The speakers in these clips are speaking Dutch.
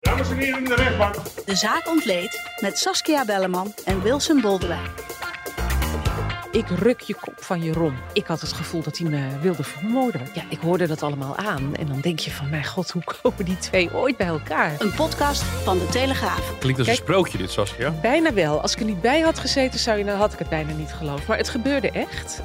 Dames en heren in de rechtbank. De zaak ontleed met Saskia Belleman en Wilson Boldewijn. Ik ruk je kop van je rom. Ik had het gevoel dat hij me wilde vermoorden. Ja, ik hoorde dat allemaal aan. En dan denk je van, mijn god, hoe komen die twee ooit bij elkaar? Een podcast van De Telegraaf. Klinkt als Kijk. een sprookje dit, Saskia. Bijna wel. Als ik er niet bij had gezeten, zou je, dan had ik het bijna niet geloofd. Maar het gebeurde echt.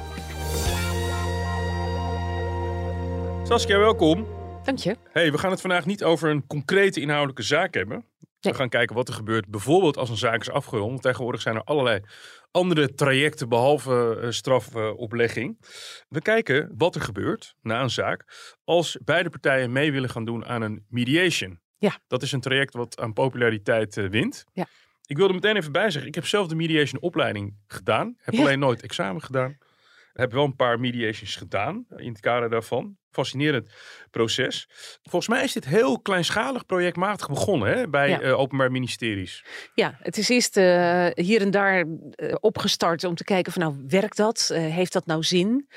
Saskia, welkom. Dank je. Hey, we gaan het vandaag niet over een concrete inhoudelijke zaak hebben. We gaan kijken wat er gebeurt, bijvoorbeeld als een zaak is afgerond. Want Tegenwoordig zijn er allerlei andere trajecten behalve eh, strafoplegging. we kijken wat er gebeurt na een zaak als beide partijen mee willen gaan doen aan een mediation. Ja. Dat is een traject wat aan populariteit eh, wint. Ja. Ik wil er meteen even bij zeggen, ik heb zelf de mediation opleiding gedaan. Heb Ja. alleen nooit examen gedaan. Heb wel een paar mediations gedaan in het kader daarvan. Fascinerend proces. Volgens mij is dit heel kleinschalig projectmatig begonnen hè, bij Ja. eh, openbaar ministeries. Ja, het is eerst eh, hier en daar eh, opgestart om te kijken van nou, werkt dat? Heeft dat nou zin?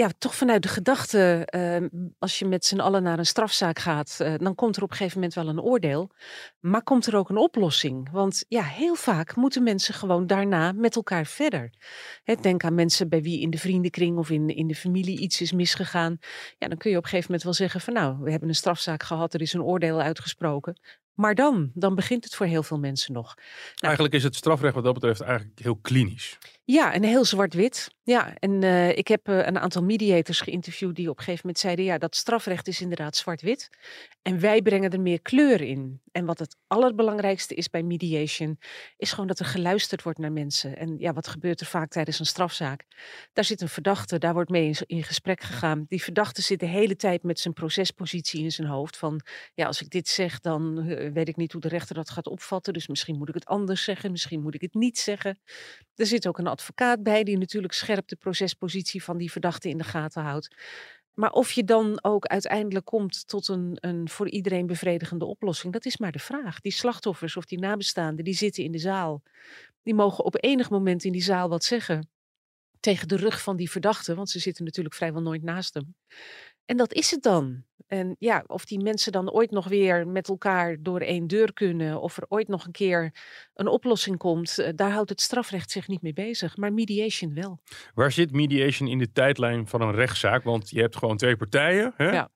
Ja, toch vanuit de gedachte, eh, als je met z'n allen naar een strafzaak gaat, eh, dan komt er op een gegeven moment wel een oordeel. Maar komt er ook een oplossing? Want ja, heel vaak moeten mensen gewoon daarna met elkaar verder. Hè, denk aan mensen bij wie in de vriendenkring of in, in de familie iets is misgegaan. Ja, dan kun je op een gegeven moment wel zeggen van nou, we hebben een strafzaak gehad, er is een oordeel uitgesproken. Maar dan, dan begint het voor heel veel mensen nog. Eigenlijk is het strafrecht wat dat betreft eigenlijk heel klinisch. Ja, en heel zwart-wit. Ja, en eh, ik heb eh, een aantal mediators geïnterviewd die op een gegeven moment zeiden: ja, dat strafrecht is inderdaad zwart-wit. En wij brengen er meer kleur in. En wat het allerbelangrijkste is bij mediation, is gewoon dat er geluisterd wordt naar mensen. En ja, wat gebeurt er vaak tijdens een strafzaak? Daar zit een verdachte, daar wordt mee in, in gesprek gegaan. Die verdachte zit de hele tijd met zijn procespositie in zijn hoofd. Van ja, als ik dit zeg, dan eh, weet ik niet hoe de rechter dat gaat opvatten. Dus misschien moet ik het anders zeggen, misschien moet ik het niet zeggen. Er zit ook een advocaat bij die natuurlijk scherp de procespositie van die verdachte in de gaten houdt. Maar of je dan ook uiteindelijk komt tot een, een voor iedereen bevredigende oplossing, dat is maar de vraag. Die slachtoffers of die nabestaanden, die zitten in de zaal. Die mogen op enig moment in die zaal wat zeggen tegen de rug van die verdachte, want ze zitten natuurlijk vrijwel nooit naast hem. En dat is het dan. En ja, of die mensen dan ooit nog weer met elkaar door één deur kunnen, of er ooit nog een keer een oplossing komt, eh, daar houdt het strafrecht zich niet mee bezig. Maar mediation wel. Waar zit mediation in de tijdlijn van een rechtszaak? Want je hebt gewoon twee partijen. Hè? Ja.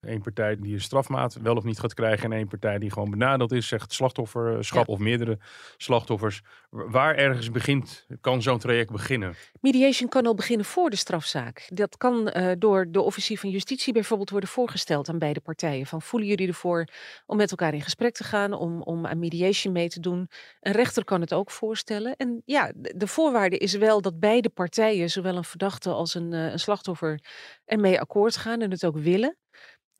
Eén partij die een strafmaat wel of niet gaat krijgen. En één partij die gewoon benadeeld is, zegt slachtofferschap of meerdere slachtoffers. Wa- Waar ergens begint, kan zo'n traject beginnen? Mediation kan al beginnen voor de strafzaak. Dat kan eh, door de officier van justitie bijvoorbeeld worden voorgesteld aan beide partijen. Van voelen jullie ervoor om met elkaar in gesprek te gaan, om, om aan mediation mee te doen? Een rechter kan het ook voorstellen. En ja, de, de voorwaarde is wel dat beide partijen, zowel een verdachte als een, eh, een slachtoffer, ermee akkoord gaan en het ook willen.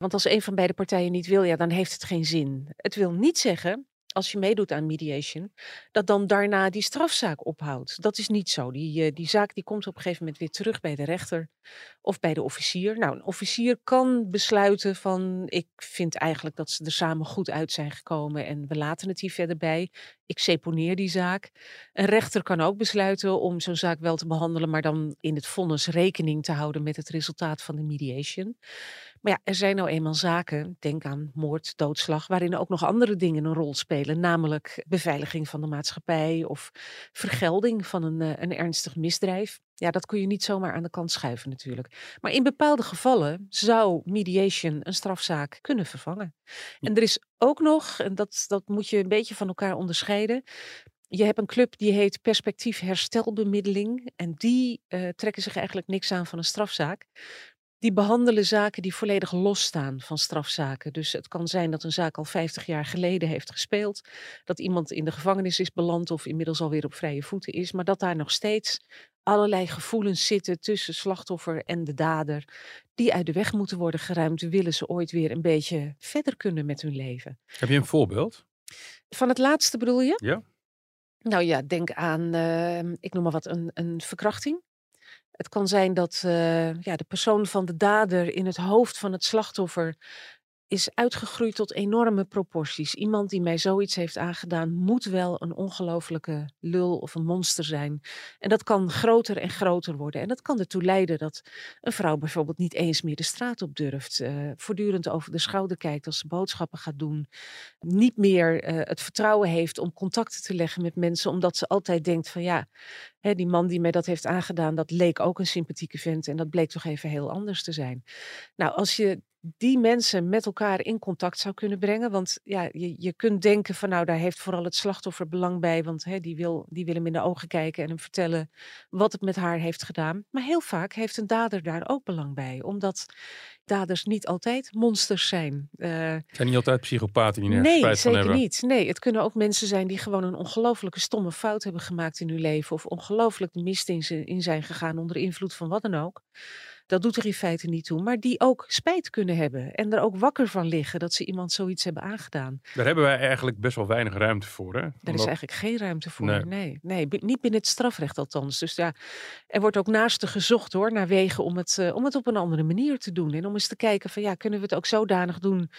Want als een van beide partijen niet wil, ja, dan heeft het geen zin. Het wil niet zeggen, als je meedoet aan mediation, dat dan daarna die strafzaak ophoudt. Dat is niet zo. Die, eh, die zaak die komt op een gegeven moment weer terug bij de rechter of bij de officier. Nou, een officier kan besluiten van, ik vind eigenlijk dat ze er samen goed uit zijn gekomen en we laten het hier verder bij. Ik seponeer die zaak. Een rechter kan ook besluiten om zo'n zaak wel te behandelen, maar dan in het vonnis rekening te houden met het resultaat van de mediation. Maar ja, er zijn nou eenmaal zaken, denk aan moord, doodslag, waarin ook nog andere dingen een rol spelen, namelijk beveiliging van de maatschappij of vergelding van een, eh, een ernstig misdrijf. Ja, dat kun je niet zomaar aan de kant schuiven natuurlijk. Maar in bepaalde gevallen zou mediation een strafzaak kunnen vervangen. En er is ook nog, en dat, dat moet je een beetje van elkaar onderscheiden. Je hebt een club die heet Perspectief Herstelbemiddeling. En die eh, trekken zich eigenlijk niks aan van een strafzaak. Die behandelen zaken die volledig losstaan van strafzaken. Dus het kan zijn dat een zaak al 50 jaar geleden heeft gespeeld. Dat iemand in de gevangenis is beland of inmiddels alweer op vrije voeten is. Maar dat daar nog steeds allerlei gevoelens zitten tussen slachtoffer en de dader. Die uit de weg moeten worden geruimd. Willen ze ooit weer een beetje verder kunnen met hun leven. Heb je een voorbeeld? Van het laatste bedoel je? Ja. Nou ja, denk aan, ehm, ik noem maar wat, een, een verkrachting. Het kan zijn dat eh, ja, de persoon van de dader in het hoofd van het slachtoffer is uitgegroeid tot enorme proporties. Iemand die mij zoiets heeft aangedaan, moet wel een ongelofelijke lul of een monster zijn. En dat kan groter en groter worden. En dat kan ertoe leiden dat een vrouw bijvoorbeeld niet eens meer de straat op durft. eh, voortdurend over de schouder kijkt als ze boodschappen gaat doen. Niet meer eh, het vertrouwen heeft om contacten te leggen met mensen, omdat ze altijd denkt van ja, die man die mij dat heeft aangedaan, dat leek ook een sympathieke vent. En dat bleek toch even heel anders te zijn. Nou, als je die mensen met elkaar in contact zou kunnen brengen. Want ja, je, je kunt denken van nou, daar heeft vooral het slachtoffer belang bij. Want hè, die, wil, die wil hem in de ogen kijken en hem vertellen wat het met haar heeft gedaan. Maar heel vaak heeft een dader daar ook belang bij. Omdat daders niet altijd monsters zijn. Het zijn niet altijd psychopaten die nergens nee, spijt van zeker hebben. niet. Nee, het kunnen ook mensen zijn die gewoon een ongelofelijke stomme fout hebben gemaakt in hun leven. Of ongelooflijk de mist in zijn gegaan onder invloed van wat dan ook. Dat doet er in feite niet toe. Maar die ook spijt kunnen hebben. En er ook wakker van liggen dat ze iemand zoiets hebben aangedaan. Daar hebben wij eigenlijk best wel weinig ruimte voor. Hè? Daar is eigenlijk geen ruimte voor. Nee. Nee, niet binnen het strafrecht althans. Dus ja, er wordt ook naast gezocht hoor, naar wegen om het, eh, om het op een andere manier te doen. En om eens te kijken van ja, kunnen we het ook zodanig doen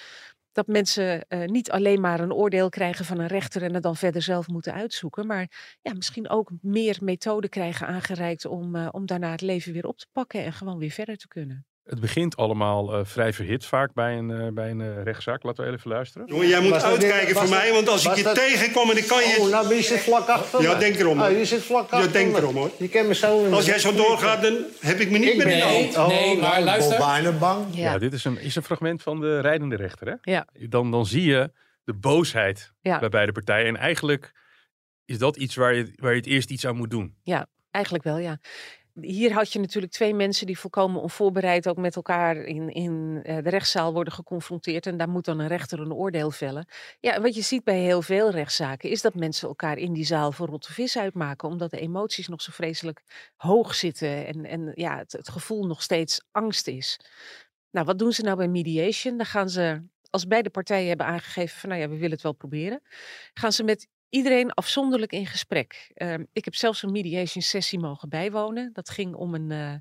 dat mensen eh, niet alleen maar een oordeel krijgen van een rechter en het dan verder zelf moeten uitzoeken. Maar ja, misschien ook meer methoden krijgen aangereikt om, eh, om daarna het leven weer op te pakken en gewoon weer verder te kunnen. Het begint allemaal eh, vrij verhit vaak bij een, eh, bij een eh, rechtszaak. Laten we even luisteren. Jongen, jij moet Was uitkijken dit- voor mij, want als ik je dat- tegenkom en ik kan je... Oh, nou ben je zit vlak achter Ja, me. denk erom. Oh, je zit vlak Ja, achter denk me. erom, hoor. Je kent me zo... Als jij zo doorgaat, dan heb ik me niet Ik meer in de hand. Oh, nee, maar nou, luister. Ik ben bijna bang. Ja, dit is een, is een fragment van de rijdende rechter. Hè? Ja. Dan, dan zie je de boosheid Ja. bij beide partijen. En eigenlijk is dat iets waar je, waar je het eerst iets aan moet doen. Eigenlijk wel, ja. Hier had je natuurlijk twee mensen die volkomen onvoorbereid ook met elkaar in, in eh, de rechtszaal worden geconfronteerd. En daar moet dan een rechter een oordeel vellen. Ja, wat je ziet bij heel veel rechtszaken is dat mensen elkaar in die zaal voor rotte vis uitmaken. Omdat de emoties nog zo vreselijk hoog zitten en, en ja, het, het gevoel nog steeds angst is. Nou, wat doen ze nou bij mediation? Dan gaan ze, als beide partijen hebben aangegeven van nou ja, we willen het wel proberen. Gaan ze met iedereen afzonderlijk in gesprek. Ehm, ik heb zelfs een mediation sessie mogen bijwonen. Dat ging om een, eh,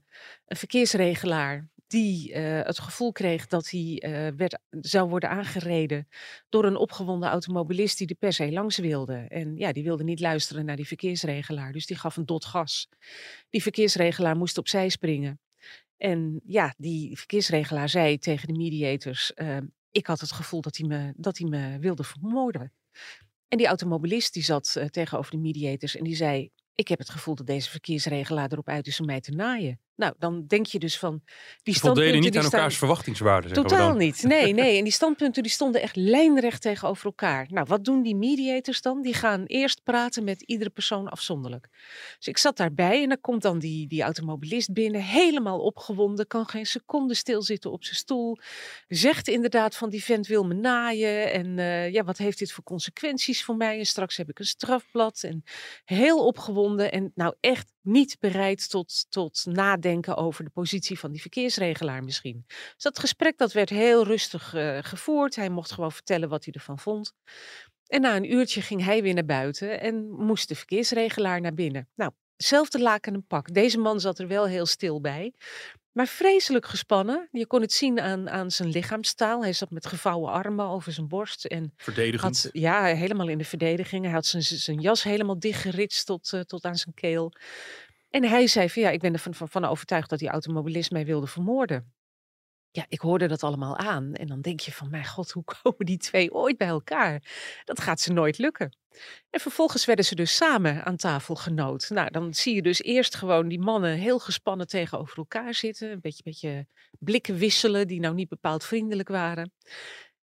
een verkeersregelaar die eh, het gevoel kreeg dat hij eh, werd, zou worden aangereden door een opgewonden automobilist die er per se langs wilde. En ja, die wilde niet luisteren naar die verkeersregelaar, dus die gaf een dot gas. Die verkeersregelaar moest opzij springen. En ja, die verkeersregelaar zei tegen de mediators, ehm, ik had het gevoel dat hij me, dat hij me wilde vermoorden. En die automobilist die zat eh, tegenover de mediators en die zei: Ik heb het gevoel dat deze verkeersregelaar erop uit is om mij te naaien. Nou, dan denk je dus van. Die standpunten niet die aan staan- elkaars verwachtingswaarden. Totaal niet. Nee, nee. En die standpunten die stonden echt lijnrecht tegenover elkaar. Nou, wat doen die mediators dan? Die gaan eerst praten met iedere persoon afzonderlijk. Dus ik zat daarbij en dan komt dan die, die automobilist binnen, helemaal opgewonden, kan geen seconde stilzitten op zijn stoel. Zegt inderdaad van die vent wil me naaien en eh, ja, wat heeft dit voor consequenties voor mij? En straks heb ik een strafblad en heel opgewonden en nou echt niet bereid tot, tot nadenken over de positie van die verkeersregelaar misschien. Dus dat gesprek dat werd heel rustig eh, gevoerd. Hij mocht gewoon vertellen wat hij ervan vond. En na een uurtje ging hij weer naar buiten en moest de verkeersregelaar naar binnen. Nou, hetzelfde laken en pak. Deze man zat er wel heel stil bij. Maar vreselijk gespannen. Je kon het zien aan, aan zijn lichaamstaal. Hij zat met gevouwen armen over zijn borst. En Verdedigend. had, ja, helemaal in de verdediging. Hij had zijn, zijn jas helemaal dichtgeritst tot, eh, tot aan zijn keel. En hij zei van ja, ik ben ervan van, van overtuigd dat die automobilist mij wilde vermoorden. Ja, ik hoorde dat allemaal aan. En dan denk je van, mijn god, hoe komen die twee ooit bij elkaar? Dat gaat ze nooit lukken. En vervolgens werden ze dus samen aan tafel genood. Nou, dan zie je dus eerst gewoon die mannen heel gespannen tegenover elkaar zitten. Een beetje, beetje blikken wisselen die nou niet bepaald vriendelijk waren.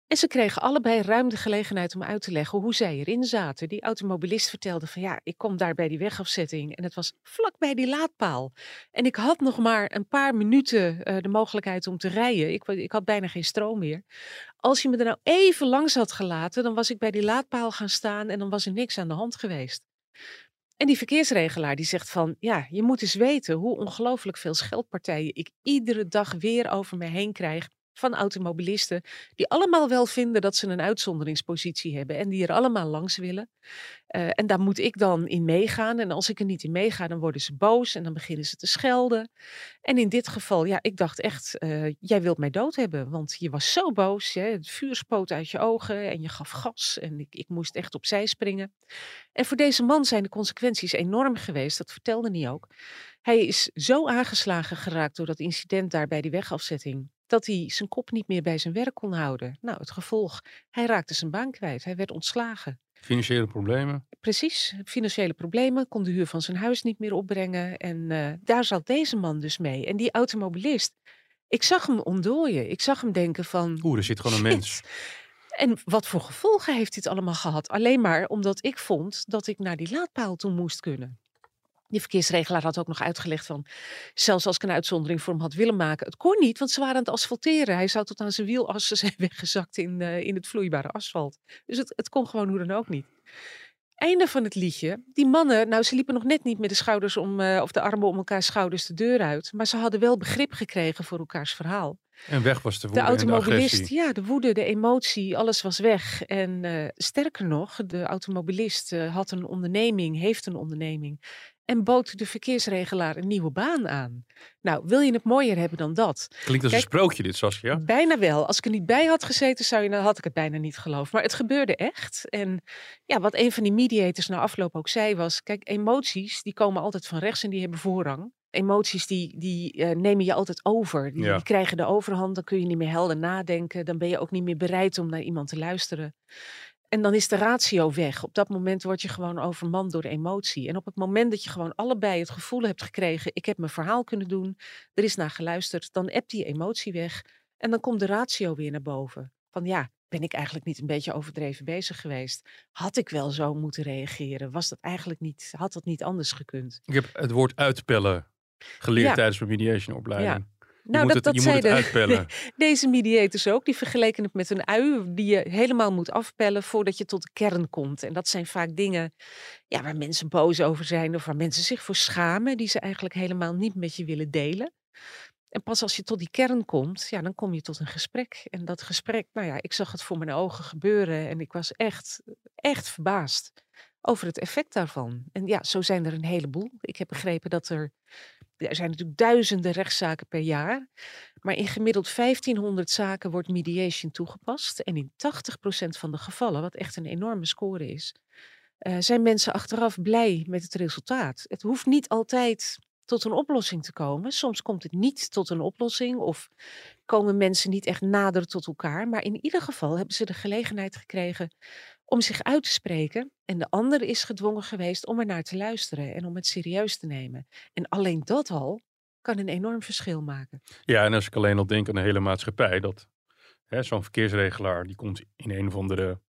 En ze kregen allebei ruim de gelegenheid om uit te leggen hoe zij erin zaten. Die automobilist vertelde van ja, ik kom daar bij die wegafzetting en het was vlak bij die laadpaal. En ik had nog maar een paar minuten eh, de mogelijkheid om te rijden. Ik, ik had bijna geen stroom meer. Als je me er nou even langs had gelaten, dan was ik bij die laadpaal gaan staan en dan was er niks aan de hand geweest. En die verkeersregelaar die zegt van, ja, je moet eens weten hoe ongelooflijk veel scheldpartijen ik iedere dag weer over me heen krijg van automobilisten. Die allemaal wel vinden dat ze een uitzonderingspositie hebben. En die er allemaal langs willen. Eh, en daar moet ik dan in meegaan. En als ik er niet in meega, dan worden ze boos. En dan beginnen ze te schelden. En in dit geval, ja, ik dacht echt, eh, jij wilt mij dood hebben. Want je was zo boos. Hè? Het vuur spoot uit je ogen. En je gaf gas. En ik, ik moest echt opzij springen. En voor deze man zijn de consequenties enorm geweest. Dat vertelde hij ook. Hij is zo aangeslagen geraakt door dat incident daar bij die wegafzetting. Dat hij zijn kop niet meer bij zijn werk kon houden. Nou, het gevolg, hij raakte zijn baan kwijt. Hij werd ontslagen. Financiële problemen. Precies, financiële problemen, kon de huur van zijn huis niet meer opbrengen. En eh, daar zat deze man dus mee. En die automobilist, ik zag hem ontdooien. Ik zag hem denken van... Oeh, er zit gewoon een shit. mens. En wat voor gevolgen heeft dit allemaal gehad? Alleen maar omdat ik vond dat ik naar die laadpaal toe moest kunnen. Die verkeersregelaar had ook nog uitgelegd van, zelfs als ik een uitzondering voor hem had willen maken, het kon niet, want ze waren aan het asfalteren. Hij zou tot aan zijn wielassen zijn weggezakt in, eh, in het vloeibare asfalt. Dus het, het kon gewoon hoe dan ook niet. Einde van het liedje. Die mannen, nou ze liepen nog net niet met de schouders om, eh, of de armen om elkaars schouders de deur uit. Maar ze hadden wel begrip gekregen voor elkaars verhaal. En weg was de woede De en de automobilist, agressie. ja, de woede, de emotie, alles was weg. En eh, sterker nog, de automobilist had een onderneming, heeft een onderneming. En bood de verkeersregelaar een nieuwe baan aan. Nou, wil je het mooier hebben dan dat? Klinkt als een sprookje dit, Saskia. Bijna wel. Als ik er niet bij had gezeten, zou je, dan had ik het bijna niet geloofd. Maar het gebeurde echt. En ja, wat een van die mediators na afloop ook zei was: kijk, emoties die komen altijd van rechts en die hebben voorrang. Emoties die, die eh, nemen je altijd over. Die, Ja. die krijgen de overhand. Dan kun je niet meer helder nadenken. Dan ben je ook niet meer bereid om naar iemand te luisteren. En dan is de ratio weg. Op dat moment word je gewoon overmand door de emotie. En op het moment dat je gewoon allebei het gevoel hebt gekregen: ik heb mijn verhaal kunnen doen, er is naar geluisterd, dan ebt die emotie weg. En dan komt de ratio weer naar boven. Van ja, ben ik eigenlijk niet een beetje overdreven bezig geweest? Had ik wel zo moeten reageren? Was dat eigenlijk niet, had dat niet anders gekund? Ik heb het woord uitpellen geleerd Ja. tijdens mijn mediation opleiding. Je Nou, moet dat, het, dat je moet het zeiden uitpellen. deze mediators ook. Die vergeleken het met een ui die je helemaal moet afpellen voordat je tot de kern komt. En dat zijn vaak dingen ja, waar mensen boos over zijn of waar mensen zich voor schamen, die ze eigenlijk helemaal niet met je willen delen. En pas als je tot die kern komt, ja, dan kom je tot een gesprek. En dat gesprek, nou ja, ik zag het voor mijn ogen gebeuren en ik was echt, echt verbaasd over het effect daarvan. En ja, zo zijn er een heleboel. Ik heb begrepen dat er, er zijn natuurlijk duizenden rechtszaken per jaar. Maar in gemiddeld 1500 zaken wordt mediation toegepast. En in 80% van de gevallen, wat echt een enorme score is, eh, zijn mensen achteraf blij met het resultaat. Het hoeft niet altijd tot een oplossing te komen. Soms komt het niet tot een oplossing of komen mensen niet echt nader tot elkaar. Maar in ieder geval hebben ze de gelegenheid gekregen om zich uit te spreken. En de ander is gedwongen geweest om er naar te luisteren en om het serieus te nemen. En alleen dat al kan een enorm verschil maken. Ja, en als ik alleen al denk aan de hele maatschappij, dat zo'n verkeersregelaar, die komt in een of andere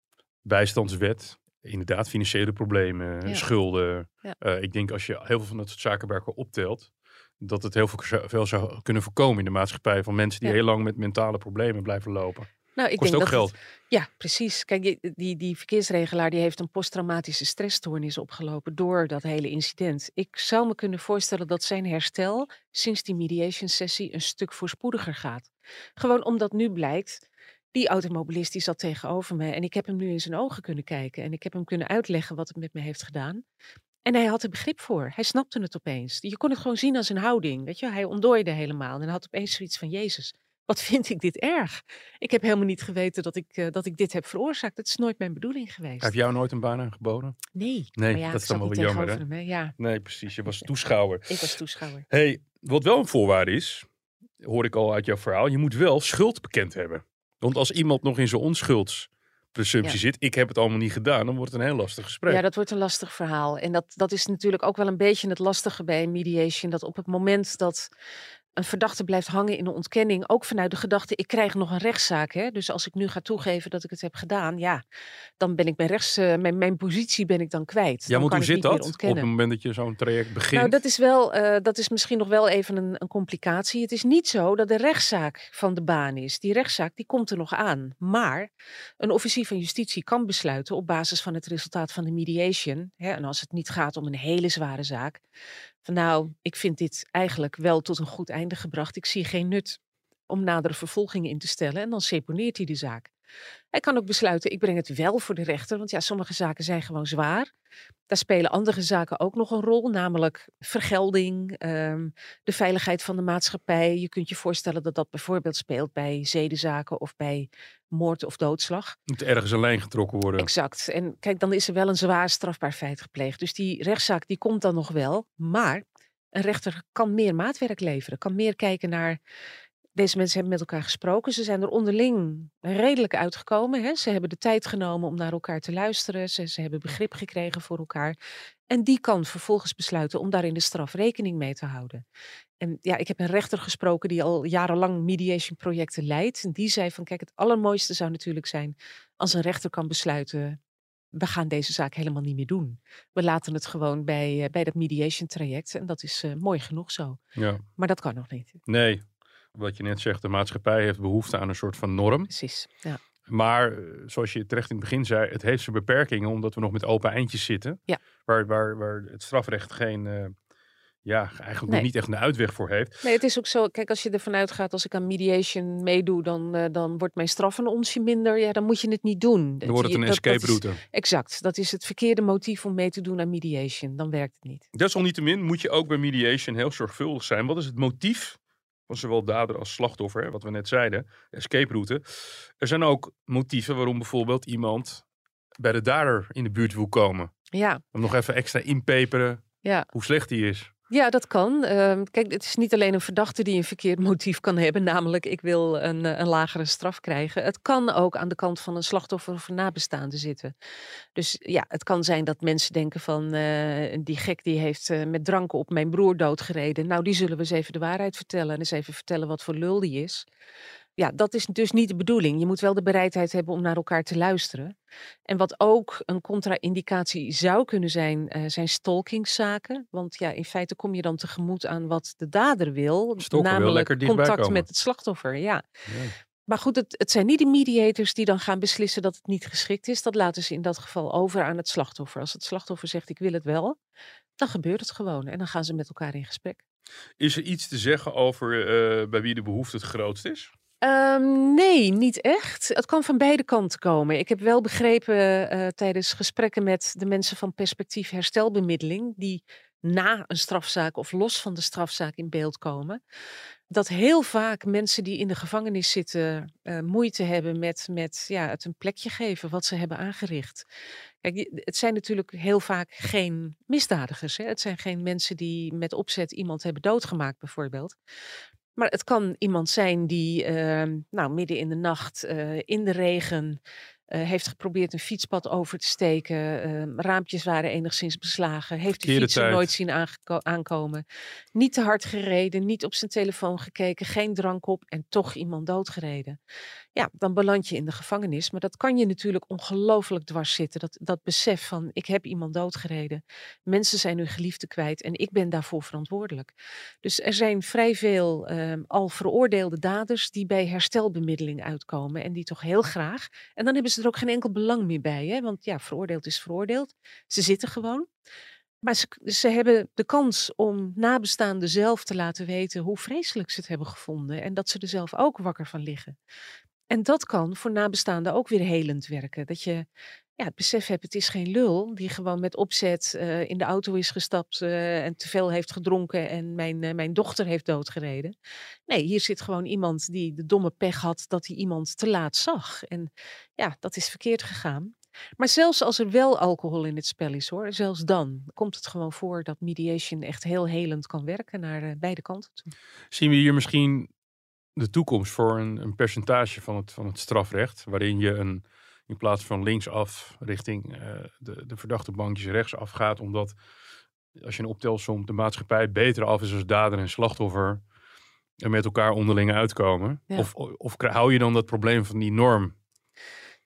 bijstandswet. Inderdaad, financiële problemen, Ja. schulden. Ja. Eh, ik denk als je heel veel van dat soort zaken bij elkaar optelt, dat het heel veel, zou- veel zou kunnen voorkomen in de maatschappij van mensen die Ja. heel lang met mentale problemen blijven lopen. Nou, ik Kost denk ook dat geld. het- ja, precies. Kijk, die, die verkeersregelaar die heeft een posttraumatische stressstoornis opgelopen door dat hele incident. Ik zou me kunnen voorstellen dat zijn herstel sinds die mediation sessie een stuk voorspoediger gaat. Gewoon omdat nu blijkt, die automobilist die zat tegenover me en ik heb hem nu in zijn ogen kunnen kijken en ik heb hem kunnen uitleggen wat het met me heeft gedaan. En hij had er begrip voor. Hij snapte het opeens. Je kon het gewoon zien aan zijn houding. Weet je? Hij ontdooide helemaal en had opeens zoiets van Jezus. Wat vind ik dit erg? Ik heb helemaal niet geweten dat ik, eh, dat ik dit heb veroorzaakt. Het is nooit mijn bedoeling geweest. Heeft jou nooit een baan aangeboden? Nee, Nee, ja, dat is dan wel weer jammer, tegenover hem. Hè? Ja, Nee, precies. Je was toeschouwer. ik was toeschouwer. hey, wat wel een voorwaarde is, hoor ik al uit jouw verhaal, je moet wel schuld bekend hebben. Want als iemand nog in zijn onschuldspresumptie Ja. zit, ik heb het allemaal niet gedaan, dan wordt het een heel lastig gesprek. Ja, dat wordt een lastig verhaal. En dat, dat is natuurlijk ook wel een beetje het lastige bij mediation. Dat op het moment dat een verdachte blijft hangen in een ontkenning, ook vanuit de gedachte, ik krijg nog een rechtszaak. Hè? Dus als ik nu ga toegeven dat ik het heb gedaan, ja, dan ben ik mijn rechts, eh, mijn, mijn positie ben ik dan kwijt. ja, want kan hoe zit dat op het moment dat je zo'n traject begint? Nou, dat is, wel, eh, dat is misschien nog wel even een, een complicatie. Het is niet zo dat de rechtszaak van de baan is. Die rechtszaak die komt er nog aan. Maar een officier van justitie kan besluiten op basis van het resultaat van de mediation. Hè, en als het niet gaat om een hele zware zaak. Nou, ik vind dit eigenlijk wel tot een goed einde gebracht. Ik zie geen nut om nadere vervolging in te stellen. En dan seponeert hij de zaak. Hij kan ook besluiten, ik breng het wel voor de rechter. Want ja, sommige zaken zijn gewoon zwaar. Daar spelen andere zaken ook nog een rol, namelijk vergelding, ehm, de veiligheid van de maatschappij. Je kunt je voorstellen dat dat bijvoorbeeld speelt bij zedenzaken of bij moord of doodslag. Moet ergens een lijn getrokken worden. Exact. En kijk, dan is er wel een zwaar strafbaar feit gepleegd. Dus die rechtszaak die komt dan nog wel. Maar een rechter kan meer maatwerk leveren, kan meer kijken naar deze mensen hebben met elkaar gesproken. Ze zijn er onderling redelijk uitgekomen. Hè? Ze hebben de tijd genomen om naar elkaar te luisteren. Ze, ze hebben begrip gekregen voor elkaar. En die kan vervolgens besluiten om daar in de straf rekening mee te houden. En ja, ik heb een rechter gesproken die al jarenlang mediation projecten leidt. En die zei van kijk, het allermooiste zou natuurlijk zijn als een rechter kan besluiten. We gaan deze zaak helemaal niet meer doen. We laten het gewoon bij, uh, bij dat mediation traject. En dat is uh, mooi genoeg zo. Ja. Maar dat kan nog niet. Nee, wat je net zegt, de maatschappij heeft behoefte aan een soort van norm. Precies, ja. Maar eh, zoals je terecht in het begin zei, het heeft zijn beperkingen omdat we nog met open eindjes zitten. Ja. Waar, waar, waar het strafrecht geen, uh, ja, eigenlijk Nee. nog niet echt een uitweg voor heeft. Nee, het is ook zo. Kijk, als je ervan uitgaat, als ik aan mediation meedoe, dan, eh, dan wordt mijn straf een onsje minder. Ja, dan moet je het niet doen. Dan wordt het een Dat- dat escape is- route. Exact. Dat is het verkeerde motief om mee te doen aan mediation. Dan werkt het niet. Desalniettemin moet je ook bij mediation heel zorgvuldig zijn. Wat is het motief van zowel dader als slachtoffer? hè, Wat we net zeiden, escape route. Er zijn ook motieven waarom bijvoorbeeld iemand bij de dader in de buurt wil komen. Ja, Om nog even extra inpeperen ja. hoe slecht hij is. Ja dat kan. Ehm, kijk, het is niet alleen een verdachte die een verkeerd motief kan hebben. Namelijk, ik wil een, eh, een lagere straf krijgen. Het kan ook aan de kant van een slachtoffer of een nabestaande zitten. Dus ja, het kan zijn dat mensen denken van... eh, die gek die heeft eh, met dranken op mijn broer doodgereden. Nou, die zullen we eens even de waarheid vertellen. En eens even vertellen wat voor lul die is. Ja, dat is dus niet de bedoeling. Je moet wel de bereidheid hebben om naar elkaar te luisteren. En wat ook een contra-indicatie zou kunnen zijn, eh, zijn stalkingszaken. Want ja, in feite kom je dan tegemoet aan wat de dader wil. Namelijk contact met het slachtoffer. Ja. Ja. Maar goed, het, het zijn niet de mediators die dan gaan beslissen dat het niet geschikt is. Dat laten ze in dat geval over aan het slachtoffer. Als het slachtoffer zegt ik wil het wel, dan gebeurt het gewoon. En dan gaan ze met elkaar in gesprek. Is er iets te zeggen over eh, bij wie de behoefte het grootst is? Ehm, nee, niet echt. Het kan van beide kanten komen. Ik heb wel begrepen eh, tijdens gesprekken met de mensen van perspectief herstelbemiddeling, die na een strafzaak of los van de strafzaak in beeld komen, dat heel vaak mensen die in de gevangenis zitten eh, moeite hebben met, met ja, het een plekje geven wat ze hebben aangericht. Kijk, het zijn natuurlijk heel vaak geen misdadigers. Hè? Het zijn geen mensen die met opzet iemand hebben doodgemaakt, bijvoorbeeld. Maar het kan iemand zijn die ehm, nou, midden in de nacht eh, in de regen eh, heeft geprobeerd een fietspad over te steken. ehm, raampjes waren enigszins beslagen. Heeft de tijd. nooit zien aankomen. Niet te hard gereden, niet op zijn telefoon gekeken, geen drank op en toch iemand doodgereden. Ja, dan beland je in de gevangenis. Maar dat kan je natuurlijk ongelooflijk dwars zitten. Dat, dat besef van ik heb iemand doodgereden. Mensen zijn hun geliefde kwijt en ik ben daarvoor verantwoordelijk. Dus er zijn vrij veel ehm, al veroordeelde daders die bij herstelbemiddeling uitkomen. En die toch heel graag. En dan hebben ze er ook geen enkel belang meer bij. Hè? Want ja, veroordeeld is veroordeeld. Ze zitten gewoon. Maar ze, ze hebben de kans om nabestaanden zelf te laten weten hoe vreselijk ze het hebben gevonden. En dat ze er zelf ook wakker van liggen. En dat kan voor nabestaanden ook weer helend werken. Dat je ja, het besef hebt, het is geen lul die gewoon met opzet eh, in de auto is gestapt eh, en te veel heeft gedronken en mijn, eh, mijn dochter heeft doodgereden. Nee, hier zit gewoon iemand die de domme pech had dat hij iemand te laat zag. En ja, dat is verkeerd gegaan. Maar zelfs als er wel alcohol in het spel is hoor, zelfs dan komt het gewoon voor dat mediation echt heel helend kan werken naar beide kanten toe. Zien we hier misschien de toekomst voor een, een percentage van het, van het strafrecht, waarin je een, in plaats van linksaf richting eh, de, de verdachte bankjes rechtsaf gaat, omdat als je een optelsom de maatschappij beter af is als dader en slachtoffer en met elkaar onderling uitkomen? Ja. Of, of hou je dan dat probleem van die norm?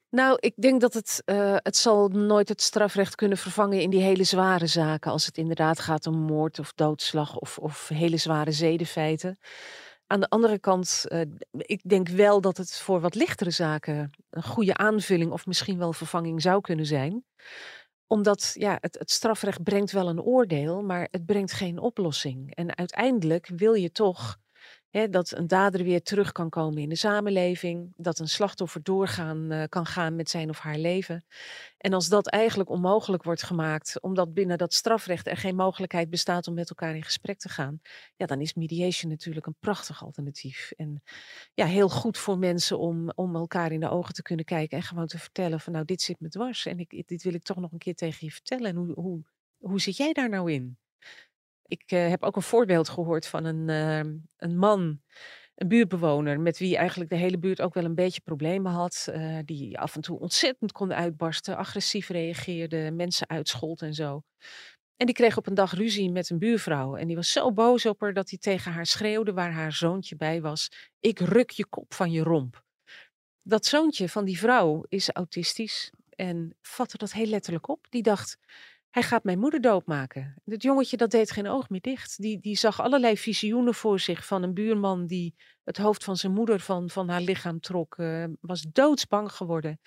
Nou, ik denk dat het, eh, het zal nooit het strafrecht kunnen vervangen in die hele zware zaken. Als het inderdaad gaat om moord of doodslag of, of hele zware zedenfeiten. Aan de andere kant, eh, ik denk wel dat het voor wat lichtere zaken een goede aanvulling of misschien wel vervanging zou kunnen zijn. Omdat ja, het, het strafrecht brengt wel een oordeel, maar het brengt geen oplossing. En uiteindelijk wil je toch Dat een dader weer terug kan komen in de samenleving. Dat een slachtoffer doorgaan eh, kan gaan met zijn of haar leven. En als dat eigenlijk onmogelijk wordt gemaakt, omdat binnen dat strafrecht er geen mogelijkheid bestaat om met elkaar in gesprek te gaan, ja, dan is mediation natuurlijk een prachtig alternatief. En ja, heel goed voor mensen om, om elkaar in de ogen te kunnen kijken en gewoon te vertellen van nou, dit zit me dwars en ik, dit wil ik toch nog een keer tegen je vertellen. En hoe, hoe, hoe zit jij daar nou in? Ik eh, heb ook een voorbeeld gehoord van een, ehm, een man, een buurtbewoner, met wie eigenlijk de hele buurt ook wel een beetje problemen had. eh, die af en toe ontzettend kon uitbarsten, agressief reageerde, mensen uitschold en zo. En die kreeg op een dag ruzie met een buurvrouw. En die was zo boos op haar dat hij tegen haar schreeuwde, waar haar zoontje bij was: Ik ruk je kop van je romp. Dat zoontje van die vrouw is autistisch en vatte dat heel letterlijk op. Die dacht: hij gaat mijn moeder doodmaken. Het jongetje dat deed geen oog meer dicht. Die, die zag allerlei visioenen voor zich van een buurman die het hoofd van zijn moeder van, van haar lichaam trok. eh, was doodsbang geworden.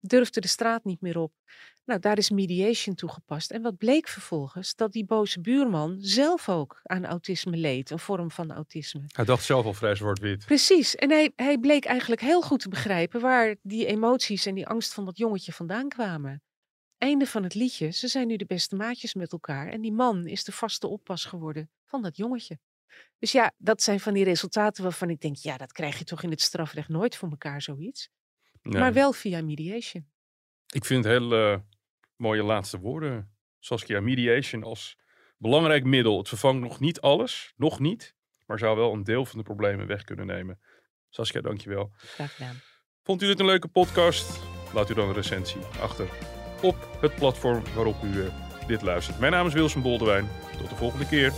Durfde de straat niet meer op. Nou, daar is mediation toegepast. En wat bleek vervolgens? Dat die boze buurman zelf ook aan autisme leed. Een vorm van autisme. Hij dacht zelf al vrij zwart-wit. Precies. En hij, hij bleek eigenlijk heel goed te begrijpen waar die emoties en die angst van dat jongetje vandaan kwamen. Einde van het liedje. Ze zijn nu de beste maatjes met elkaar. En die man is de vaste oppas geworden van dat jongetje. Dus ja, dat zijn van die resultaten waarvan ik denk, ja, dat krijg je toch in het strafrecht nooit voor elkaar, zoiets. Nee. Maar wel via mediation. Ik vind heel mooie laatste woorden, Saskia. Mediation als belangrijk middel. Het vervangt nog niet alles, nog niet. Maar zou wel een deel van de problemen weg kunnen nemen. Saskia, dankjewel. Graag gedaan. Vond u dit een leuke podcast? Laat u dan een recensie achter op het platform waarop u eh, dit luistert. Mijn naam is Wilson Boldewijn. Tot de volgende keer.